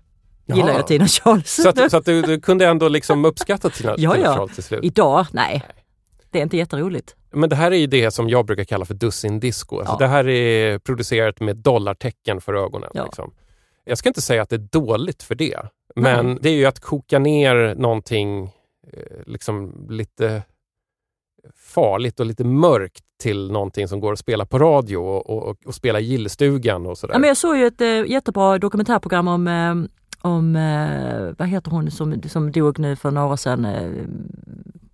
gillar Jaha. jag Tina Charles. Så att, så att du, du kunde ändå liksom uppskatta Tina, ja, Tina ja. Charles till slut? Idag, nej. Det är inte jätteroligt. Men det här är ju det som jag brukar kalla för dussin disco. Alltså Ja. Det här är producerat med dollartecken för ögonen. Ja. Liksom. Jag ska inte säga att det är dåligt för det, men Nej. det är ju att koka ner någonting eh, liksom lite farligt och lite mörkt till någonting som går att spela på radio och, och, och spela i gillestugan och sådär. Ja, men jag såg ju ett eh, jättebra dokumentärprogram om, eh, om eh, vad heter hon som, som dog nu för några år sedan? Eh,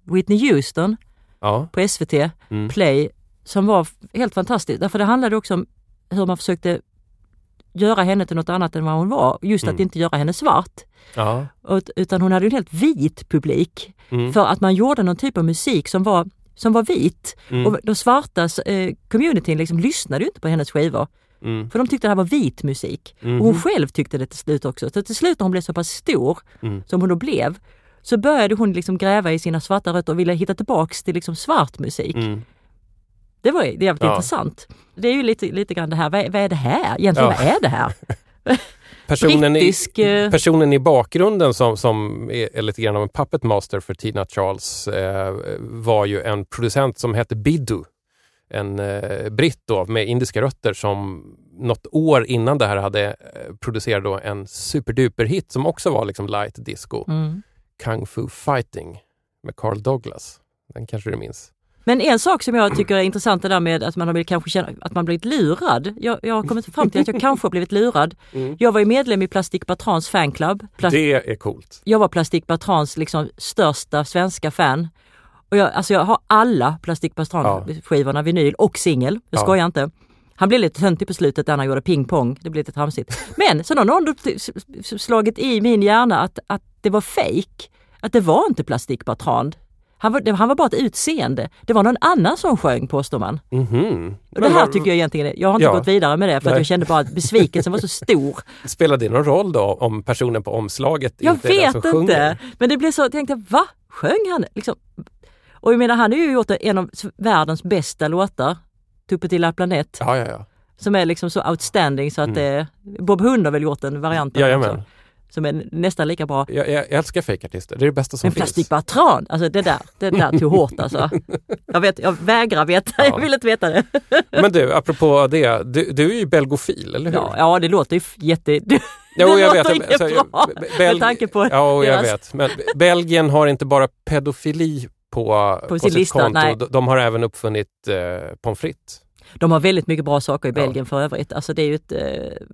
Whitney Houston Ja. på SVT Mm. Play som var helt fantastiskt. Därför det handlade också om hur man försökte göra henne till något annat än vad hon var. Just Mm. att inte göra henne svart. Ja. Utan hon hade en helt vit publik. Mm. För att man gjorde någon typ av musik som var, som var vit. Mm. Och de svarta eh, communityn liksom lyssnade ju inte på hennes skivor. Mm. För de tyckte det här var vit musik. Mhm. Och hon själv tyckte det till slut också. Så till slut när hon blev så pass stor Mm. som hon då blev så började hon liksom gräva i sina svarta rötter och ville hitta tillbaks till liksom svart musik. Mm. Det var jävligt Ja. intressant. Det är ju lite, lite grann det här, vad är, vad är det här? Egentligen, Ja. vad är det här? *laughs* Personen, Brittisk, i, eh, personen i bakgrunden som, som är, lite grann av en puppet master för Tina Charles eh, var ju en producent som hette Biddu. En eh, britt då med indiska rötter som något år innan det här hade eh, producerat då en superduper hit som också var liksom light disco. Mm. Kung Fu Fighting med Carl Douglas. Den kanske du minns? Men en sak som jag tycker är intressant det där med att man har blivit, kanske känna, att man blivit lurad. Jag, jag har kommit fram till att jag kanske har blivit lurad. Mm. Jag var ju medlem i Plastic Patrons fanclub. Plas- Det är coolt. Jag var Plastic Patrons liksom största svenska fan. Och jag, alltså jag har alla Plastic Patron-skivorna, vinyl och singel. Jag Ja. skojar inte. Han blev lite töntig på slutet när han gjorde ping pong. Det blev lite tramsigt. Men så har någon slagit i min hjärna att, att det var fake. Att det var inte Plastic Patron. Han var, han var bara ett utseende. Det var någon annan som sjöng påstår man. Mhm. Och det här tycker jag egentligen, är- jag har inte Ja. gått vidare med det för att Nej. jag kände bara att besvikelsen var så stor. *laughs* Spelar det någon roll då om personen på omslaget Jag inte är den vet som inte. sjunger? Men det blev så, jag tänkte va? Sjöng han? Liksom. Och jag menar han har ju gjort en av världens bästa låtar, Tupetilla planet, Ja, ja, ja. som är liksom så outstanding så att det, Bob Hund har väl gjort en variant av den Mm. Som är nästan lika bra. Jag, jag älskar fejkartister, det är det bästa som Men finns. Plastic Patron, alltså det där, det där tog hårt alltså. *laughs* Jag, vet, jag vägrar veta, jag vill inte veta det. Men du, apropå det, du, du är ju belgofil, eller hur? Ja, ja det låter ju jätte... Det, Jo, det jag låter vet. Alltså, bra Be- Bel- med tanke på Ja, jag deras- vet. Men Belgien har inte bara pedofili på, på, sin sitt lista, konto. nej. De, har även uppfunnit eh, pommes frites. De har väldigt mycket bra saker i Belgien för övrigt. Alltså det är ju ett eh,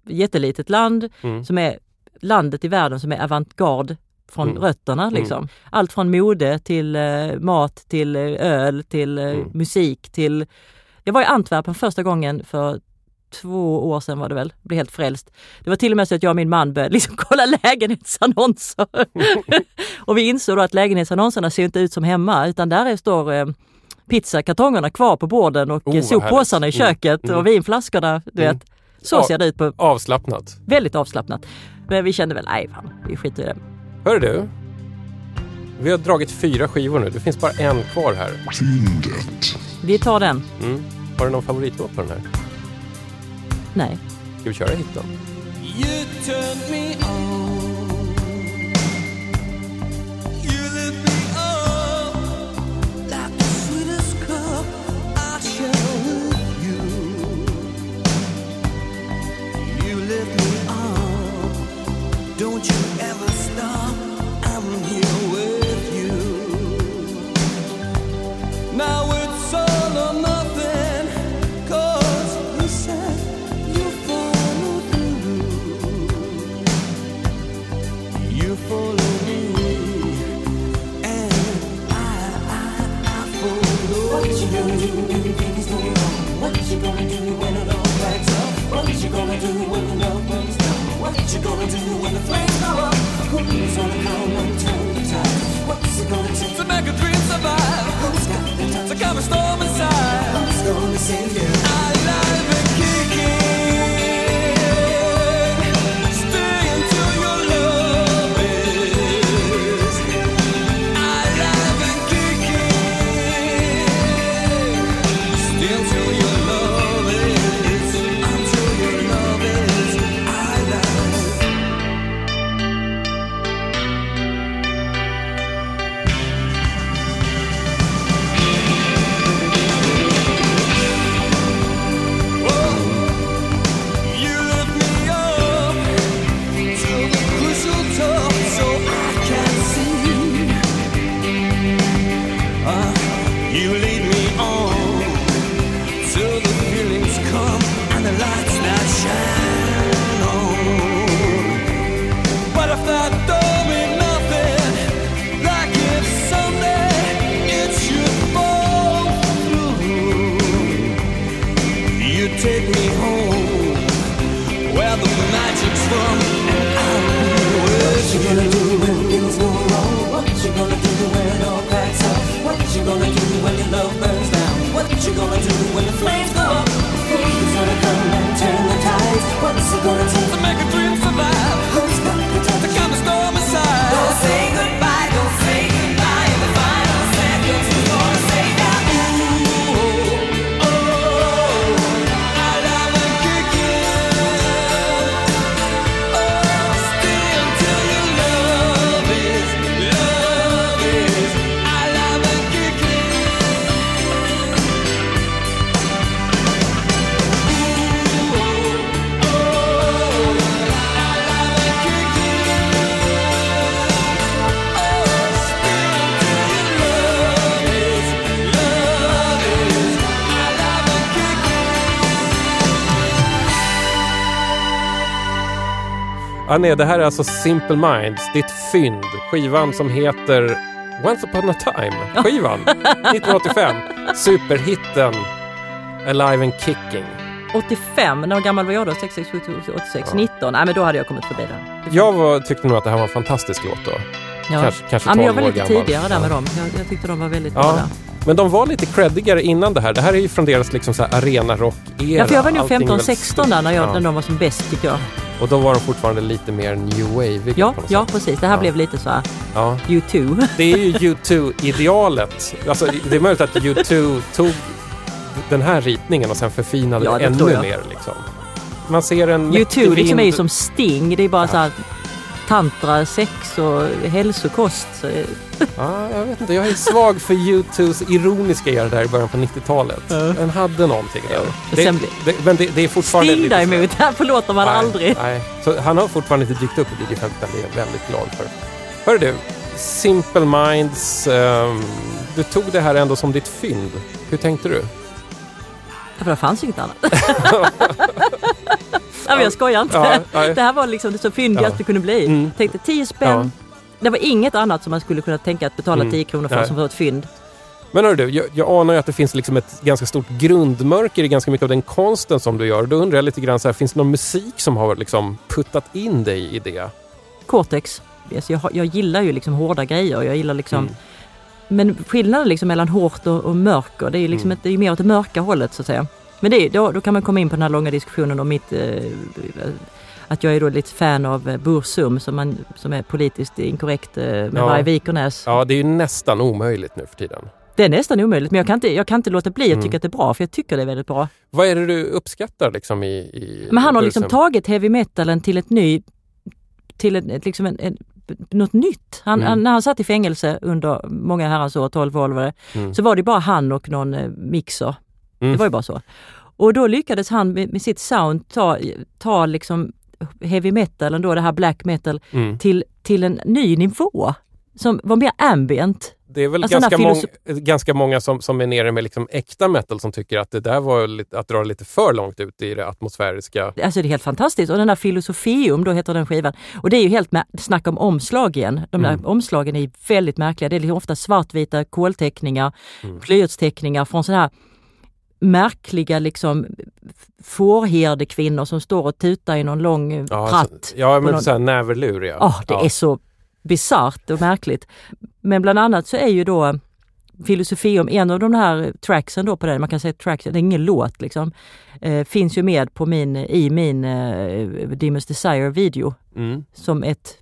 jättelitet land Mm. som är landet i världen som är avantgarde från Mm. rötterna. Mm. Liksom. Allt från mode till eh, mat, till eh, öl, till eh, Mm. musik, till... Jag var i Antwerpen första gången för två år sedan var det väl, blev helt frälst. Det var till och med så att jag och min man började *laughs* liksom kolla lägenhetsannonser. *laughs* och vi insåg då att lägenhetsannonserna ser inte ut som hemma utan där är, står eh, pizzakartongerna kvar på borden och Oh, soppåsarna i. Mm. köket Mm. och vinflaskorna. Du Mm. vet. Så ser det ut. på Avslappnat. Väldigt avslappnat. Men vi kände väl, nej fan, vi skiter i det. Hör du? Vi har dragit fyra skivor nu. Det finns bara en kvar här. Fyndet. Vi tar den. Mm. Har du någon favoritlåt på den här? Nej. Ska vi köra hitten? You turned me on. You lit me Don't you ever gonna do when the flames go Ah, nej, det här är alltså Simple Minds, ditt fynd. Skivan som heter Once upon a time. Skivan *laughs* 1985. Superhitten Alive and Kicking. 85, när gammal var jag då? 66, 77, 86, 19? Nej men då hade jag kommit förbi den. Jag var, tyckte nog att det här var en fantastisk låt då. Ja. Kanske, kanske ja, 12 men jag var lite gammal. tidigare där med Ja. dem. Jag, jag tyckte de var väldigt bra Ja. där. Men de var lite creddigare innan det här. Det här är ju från deras liksom så här arena rock-era. Ja, för jag var nog Allting är väldigt 15-16 där när, jag, Ja. när de var som bäst tycker jag. Och då var de fortfarande lite mer new wave Ja, ja sätt. precis. Det här Ja. blev lite så här Ja. U2. Det är ju U2-idealet. Alltså, det är möjligt att U2 tog den här ritningen och sen förfinade Ja, det ännu mer. Liksom. Man ser en U2 liksom är ju som Sting. Det är bara så här tantra, sex och hälsokost. Så, Ja, jag vet inte, jag är svag för U2s ironiska era där i början på 90-talet. Den hade någonting där. Det, sen blir- det, men det, det är fortfarande Sting däremot, här *laughs* förlåter man Nej, aldrig. Nej. Så han har fortfarande inte dykt upp i DJ 15, det är jag väldigt glad för. Hör du, Simple Minds, ehm, du tog det här ändå som ditt fynd. Hur tänkte du? Ja, För det fanns inget annat. *laughs* *laughs* men jag skojar inte. Ja, *laughs* det här var liksom det så fyndigast Ja. det kunde bli. Mm. Tänkte 10 spänn. Ja. Det var inget annat som man skulle kunna tänka att betala Mm. 10 kronor för som var ett fynd. Men hör du, jag, jag anar ju att det finns liksom ett ganska stort grundmörker i ganska mycket av den konsten som du gör. Då undrar jag lite grann, så här, finns det någon musik som har liksom puttat in dig i det? Cortex. Yes, jag, jag gillar ju liksom hårda grejer. Jag gillar liksom Mm. Men skillnaden liksom mellan hårt och, och mörker, det är ju liksom Mm. ett, det är mer åt det mörka hållet så att säga. Men det, då, då kan man komma in på den här långa diskussionen om mitt eh, att jag är då lite fan av eh, Bursum som, man, som är politiskt inkorrekt eh, med Ja. varje Vikernäs. Ja, det är ju nästan omöjligt nu för tiden. Det är nästan omöjligt men jag kan inte, jag kan inte låta bli att Mm. tycka att det är bra för jag tycker det är väldigt bra. Vad är det du uppskattar liksom i, i Men han har liksom tagit heavy metalen till ett ny, till ett, liksom en, en, något nytt. Han, Mm. han, när han satt i fängelse under många herrans år, 12 år vad det Mm. så var det bara han och någon eh, mixer. Mm. Det var ju bara så. Och då lyckades han med, med sitt sound ta, ta liksom heavy metalen då, det här black metal, Mm. till, till en ny nivå. Som var mer ambient. Det är väl Alltså ganska, mång, ganska många som, som är nere med liksom äkta metal som tycker att det där var lite, att dra lite för långt ut i det atmosfäriska. Alltså det är helt fantastiskt. Och den där Filosofium, då heter den skivan. Och det är ju helt med, snack om omslag igen. De där Mm. omslagen är väldigt märkliga. Det är liksom ofta svartvita kolteckningar, Mm. blyertsteckningar från sådana här märkliga liksom fårherdekvinnor som står och tutar i någon lång eh, Ja, tratt. så, ja men någon- så här näverlur ja. Ja, det ja. är så bisarrt och märkligt. Men bland annat så är ju då Filosofi om en av de här tracksen då på den, man kan säga tracksen, det är ingen låt liksom, eh, finns ju med på min, i min eh, Demons Desire video Mm. som ett,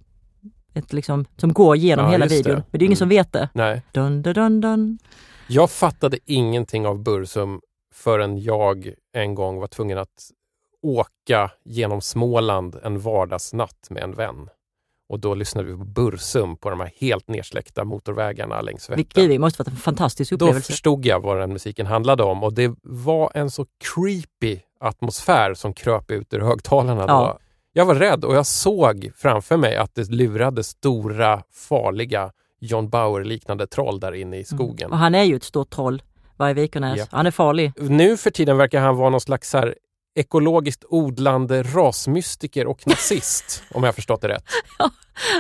ett liksom, som går igenom Ja, hela just det. videon. Men det är ingen Mm. som vet det. Nej. Dun, dun, dun, dun. Jag fattade ingenting av Bursum förrän jag en gång var tvungen att åka genom Småland en vardagsnatt med en vän. Och då lyssnade vi på Bursum på de här helt nersläckta motorvägarna längs Vättern. det måste varit en fantastisk Då upplevelse. förstod jag vad den musiken handlade om och det var en så creepy atmosfär som kröp ut ur högtalarna. Ja. Då. Jag var rädd och jag såg framför mig att det lurade stora, farliga John Bauer-liknande troll där inne i skogen. Och han är ju ett stort troll, varje Vikernes. Ja. Han är farlig. Nu för tiden verkar han vara någon slags här ekologiskt odlande rasmystiker och nazist, *laughs* om jag har förstått det rätt.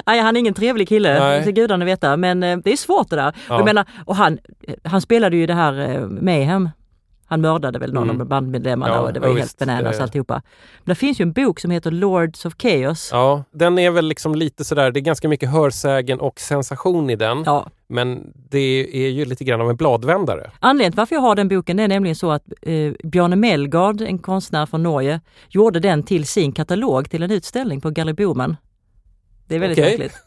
Nej, han är ingen trevlig kille, Nej. det ska gudarna veta. Men eh, det är svårt det där. Ja. Jag menar, och han, han spelade ju det här eh, Mayhem. Han mördade väl någon Mm. av bandmedlemmarna Ja, och det var ja, helt bananas alltihopa. Men det finns ju en bok som heter Lords of Chaos. Ja, den är väl liksom lite sådär, det är ganska mycket hörsägen och sensation i den. Ja. Men det är ju lite grann av en bladvändare. Anledningen till varför jag har den boken det är nämligen så att eh, Bjarne Mellgard, en konstnär från Norge, gjorde den till sin katalog till en utställning på Galleri Boman. Det är väldigt Okej. märkligt.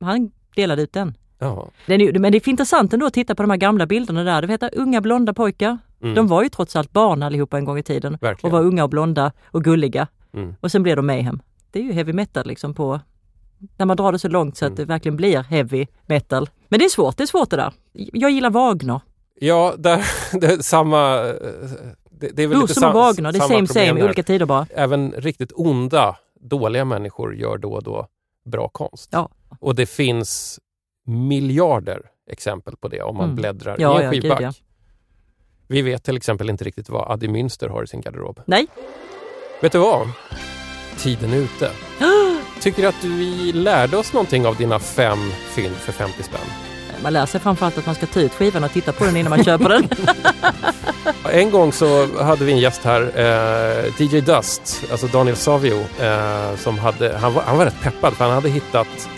Han delade ut den. Ja. men det är intressant ändå att titta på de här gamla bilderna där. Du vet, unga blonda pojkar. Mm. De var ju trots allt barn allihopa en gång i tiden. Verkligen. Och var unga och blonda och gulliga. Mm. Och sen blev de mayhem. Det är ju heavy metal liksom på när man drar det så långt så Mm. att det verkligen blir heavy metal. Men det är svårt, det är svårt det där. Jag gillar Wagner. Ja, där, *laughs* det samma... Det, det är väl Jo, lite sam- Wagner, det är same same, olika tider bara. Även riktigt onda, dåliga människor gör då och då bra konst. Ja. Och det finns miljarder exempel på det om man Mm. bläddrar Ja, i en ja, skivback. Vi vet till exempel inte riktigt vad Adi Münster har i sin garderob. Nej. Vet du vad? Tiden är ute. *gasps* Tycker du att vi lärde oss någonting av dina fem fynd för 50 spänn? Man lär sig framförallt att man ska ta ut skivan och titta på den innan man köper den. *laughs* En gång så hade vi en gäst här, eh, DJ Dust, alltså Daniel Savio, eh, som hade, han, var, han var rätt peppad för han hade hittat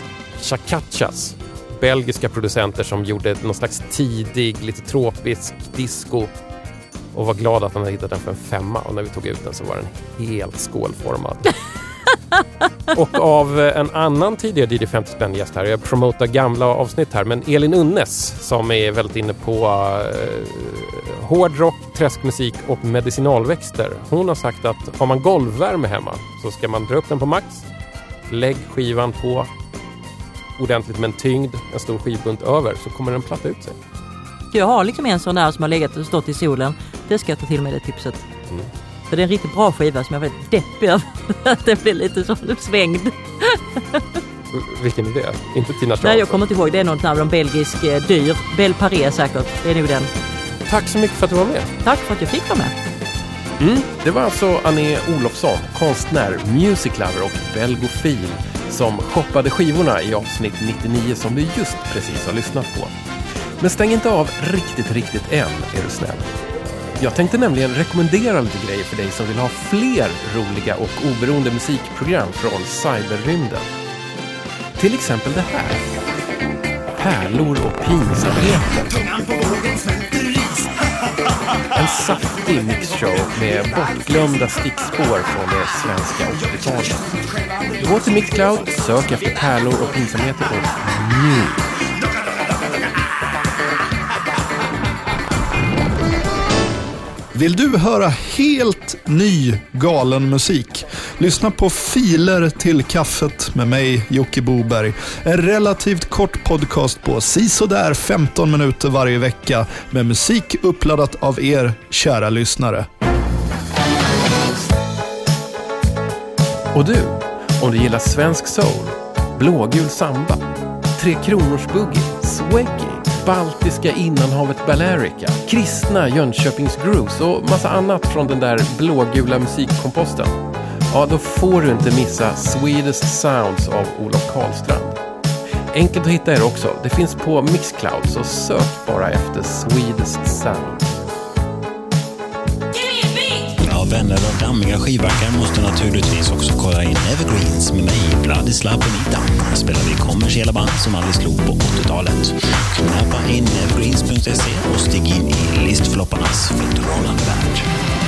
Chacachas, belgiska producenter som gjorde någon slags tidig, lite tropisk disco och var glad att han hade hittat den för en femma och när vi tog ut den så var den helt skålformad. *laughs* och av en annan tidigare DJ 50 spänn gäst här, jag promotar gamla avsnitt här, men Elin Unnes som är väldigt inne på eh, hårdrock, träskmusik och medicinalväxter. Hon har sagt att har man golvvärme hemma så ska man dra upp den på max, lägg skivan på ordentligt med en tyngd, en stor skivbunt över, så kommer den platta ut sig. Jag har liksom en sån där som har legat och stått i solen. Det ska jag ta till mig det tipset. Mm. Så det är en riktigt bra skiva som jag är väldigt deppig över. *laughs* Att den blir lite så svängd. Vilken är det? Inte Tina Charles? Nej, jag kommer inte ihåg. Det är någon av de belgisk eh, dyr. Bel Paré säkert. Det är nog den. Tack så mycket för att du var med. Tack för att jag fick vara med. Mm, det var alltså Annie Olofsson, konstnär, music lover och belgofil som shoppade skivorna i avsnitt 99 som du just precis har lyssnat på. Men stäng inte av riktigt, riktigt än, är du snäll. Jag tänkte nämligen rekommendera lite grejer för dig som vill ha fler roliga och oberoende musikprogram från cyberrymden. Till exempel det här. Pärlor och pinsamheter. En saftig mixshow med bortglömda stickspår från det svenska 80-talet. Gå till Mixcloud, sök efter pärlor och pinsamheter och njut. Vill du höra helt ny galen musik? Lyssna på Filer till kaffet med mig, Jocke Boberg. En relativt kort podcast på sisådär 15 minuter varje vecka med musik uppladdat av er, kära lyssnare. Och du, om du gillar svensk soul, blågul samba, Tre Kronors boogie, swaggy, baltiska innanhavet Balearica, kristna Jönköpings grooves och massa annat från den där blågula musikkomposten. Ja, då får du inte missa Swedish Sounds av Olof Karlstrand. Enkelt att hitta er också. Det finns på Mixcloud, så sök bara efter Swedish Sound. Ja, vänner av dammiga skivbackar måste naturligtvis också kolla in Evergreens med mig, Vladislav Benita. Här spelar vi kommersiella band som aldrig slog på 80-talet. Knappa in evergreens.se och stig in i listflopparnas förtrollande värld.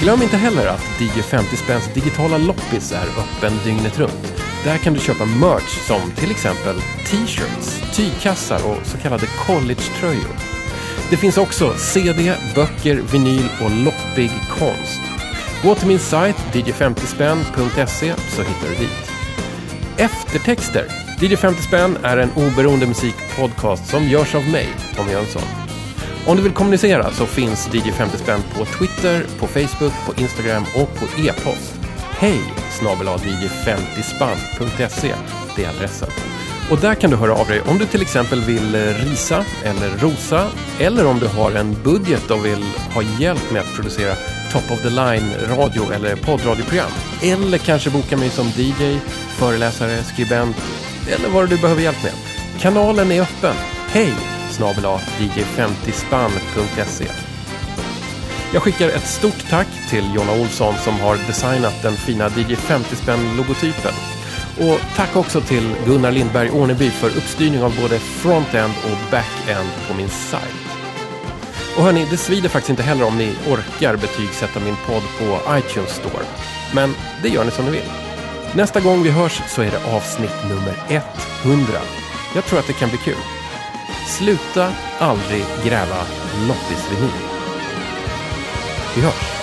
Glöm inte heller att DJ 50 spänns digitala loppis är öppen dygnet runt. Där kan du köpa merch som till exempel t-shirts, tygkassar och så kallade collegetröjor. Det finns också CD, böcker, vinyl och loppig konst. Gå till min sajt dj50spänn.se så hittar du dit. Eftertexter. DJ 50 spänn är en oberoende musikpodcast som görs av mig, Tommy Jönsson. Om du vill kommunicera så finns DJ 50 spänn på Twitter, på Facebook, på Instagram och på e-post. Hej snabel 50 spannse det är adressen. Och där kan du höra av dig om du till exempel vill eh, risa eller rosa eller om du har en budget och vill ha hjälp med att producera top of the line radio eller poddradioprogram. Eller kanske boka mig som DJ, föreläsare, skribent eller vad du behöver hjälp med. Kanalen är öppen. Hej snabel dj50spann.se Jag skickar ett stort tack till Jonna Olsson som har designat den fina DJ 50 spänn-logotypen. Och tack också till Gunnar Lindberg Orneby för uppstyrning av både front-end och back-end på min sajt. Och hörni, det svider faktiskt inte heller om ni orkar betygsätta min podd på iTunes Store. Men det gör ni som ni vill. Nästa gång vi hörs så är det avsnitt nummer 100. Jag tror att det kan bli kul. Sluta aldrig gräva loppisvinyl. Vi hörs.